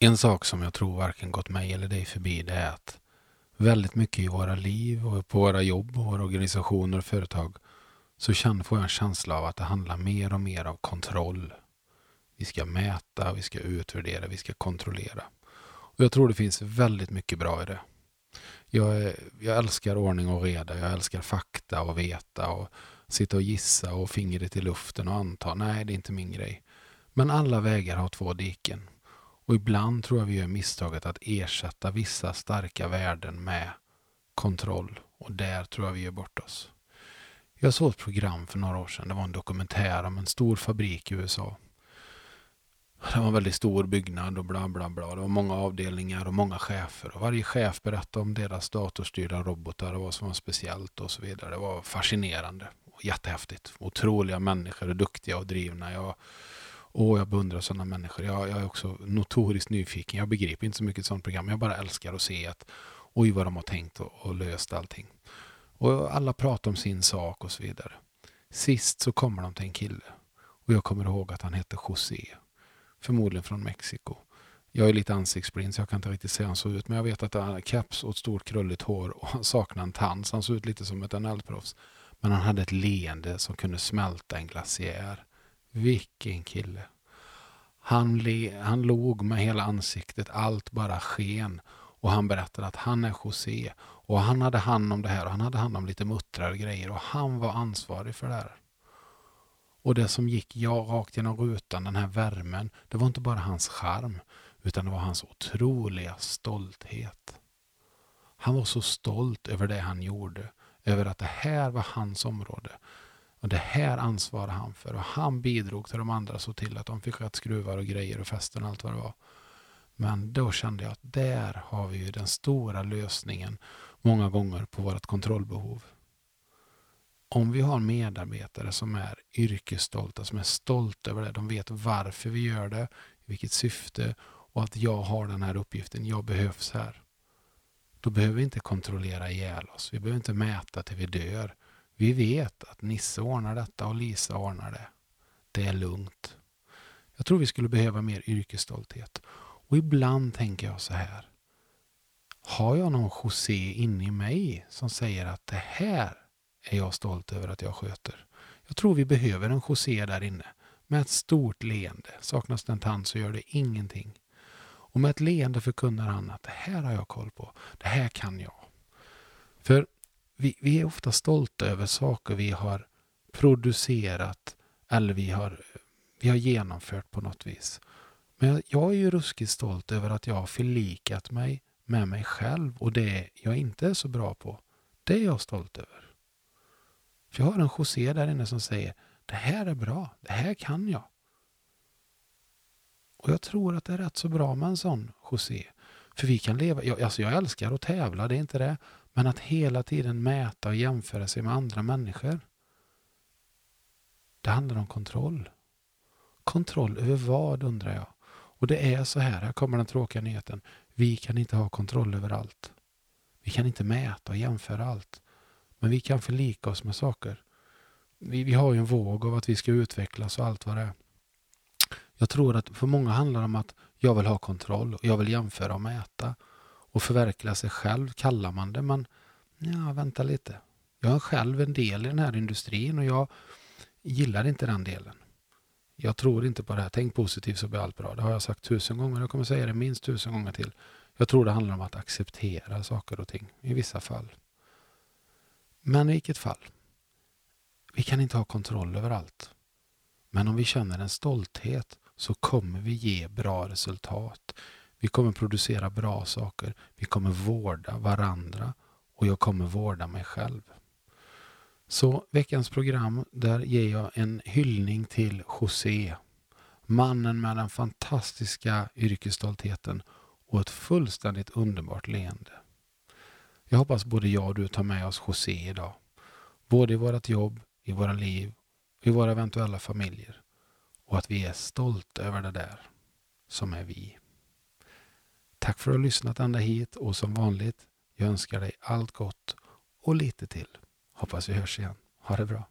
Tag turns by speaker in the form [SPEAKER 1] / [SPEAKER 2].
[SPEAKER 1] En sak som jag tror varken gått mig eller dig förbi det är att väldigt mycket i våra liv och på våra jobb och våra organisationer och företag så får jag en känsla av att det handlar mer och mer om kontroll. Vi ska mäta, vi ska utvärdera, vi ska kontrollera. Och Jag tror det finns väldigt mycket bra i det. Jag, är, jag älskar ordning och reda, jag älskar fakta och veta och sitta och gissa och fingret i luften och anta. Nej, det är inte min grej. Men alla vägar har två diken. Och ibland tror jag vi gör misstaget att ersätta vissa starka värden med kontroll. Och där tror jag vi gör bort oss. Jag såg ett program för några år sedan. Det var en dokumentär om en stor fabrik i USA. Det var en väldigt stor byggnad och bla bla bla. Det var många avdelningar och många chefer. Och varje chef berättade om deras datorstyrda robotar och vad som var speciellt och så vidare. Det var fascinerande och jättehäftigt. Otroliga människor, duktiga och drivna. Jag, Åh, jag beundrar sådana människor. Jag, jag, är också notoriskt nyfiken. Jag begriper inte så mycket sådant program. Jag bara älskar att se att oj vad de har tänkt och, och löst allting. Och alla pratar om sin sak och så vidare. Sist så kommer de till en kille. Och jag kommer ihåg att han hette José. Förmodligen från Mexiko. Jag är lite ansiktsblind så jag kan inte riktigt se hur han såg ut. Men jag vet att han hade keps och ett stort krulligt hår och han saknade en tand. Så han såg ut lite som ett NHL-proffs. Men han hade ett leende som kunde smälta en glaciär. Vilken kille. Han, le, han log med hela ansiktet, allt bara sken. Och han berättade att han är José. Och han hade hand om det här och han hade hand om lite muttrar och grejer. Och han var ansvarig för det här. Och det som gick jag rakt genom rutan, den här värmen, det var inte bara hans charm. Utan det var hans otroliga stolthet. Han var så stolt över det han gjorde. Över att det här var hans område. Och det här ansvarade han för. Och han bidrog till de andra så till att de fick rätt skruvar och grejer och fästen och allt vad det var. Men då kände jag att där har vi ju den stora lösningen många gånger på vårt kontrollbehov. Om vi har medarbetare som är yrkesstolta, som är stolta över det, de vet varför vi gör det, i vilket syfte och att jag har den här uppgiften, jag behövs här. Då behöver vi inte kontrollera ihjäl oss, vi behöver inte mäta till vi dör. Vi vet att Nisse ordnar detta och Lisa ordnar det. Det är lugnt. Jag tror vi skulle behöva mer yrkesstolthet. Och ibland tänker jag så här. Har jag någon José inne i mig som säger att det här är jag stolt över att jag sköter. Jag tror vi behöver en José där inne. Med ett stort leende. Saknas det en tand så gör det ingenting. Och med ett leende förkunnar han att det här har jag koll på. Det här kan jag. För vi, vi är ofta stolta över saker vi har producerat eller vi har, vi har genomfört på något vis. Men jag är ju ruskigt stolt över att jag har förlikat mig med mig själv och det jag inte är så bra på. Det är jag stolt över. För jag har en José där inne som säger det här är bra, det här kan jag. Och jag tror att det är rätt så bra med en sån José. För vi kan leva, jag, alltså jag älskar att tävla, det är inte det. Men att hela tiden mäta och jämföra sig med andra människor. Det handlar om kontroll. Kontroll över vad undrar jag? Och det är så här, här kommer den tråkiga nyheten. Vi kan inte ha kontroll över allt. Vi kan inte mäta och jämföra allt. Men vi kan förlika oss med saker. Vi, vi har ju en våg av att vi ska utvecklas och allt vad det är. Jag tror att för många handlar det om att jag vill ha kontroll och jag vill jämföra och mäta. Och förverkliga sig själv kallar man det, men ja, vänta lite. Jag är själv en del i den här industrin och jag gillar inte den delen. Jag tror inte på det här. Tänk positivt så blir allt bra. Det har jag sagt tusen gånger. och Jag kommer säga det minst tusen gånger till. Jag tror det handlar om att acceptera saker och ting i vissa fall. Men i vilket fall. Vi kan inte ha kontroll över allt. Men om vi känner en stolthet så kommer vi ge bra resultat. Vi kommer producera bra saker. Vi kommer vårda varandra och jag kommer vårda mig själv. Så veckans program, där ger jag en hyllning till José. Mannen med den fantastiska yrkesstoltheten och ett fullständigt underbart leende. Jag hoppas både jag och du tar med oss José idag. Både i vårt jobb, i våra liv, i våra eventuella familjer. Och att vi är stolta över det där som är vi. Tack för att du har lyssnat ända hit och som vanligt, jag önskar dig allt gott och lite till. Hoppas vi hörs igen. Ha det bra.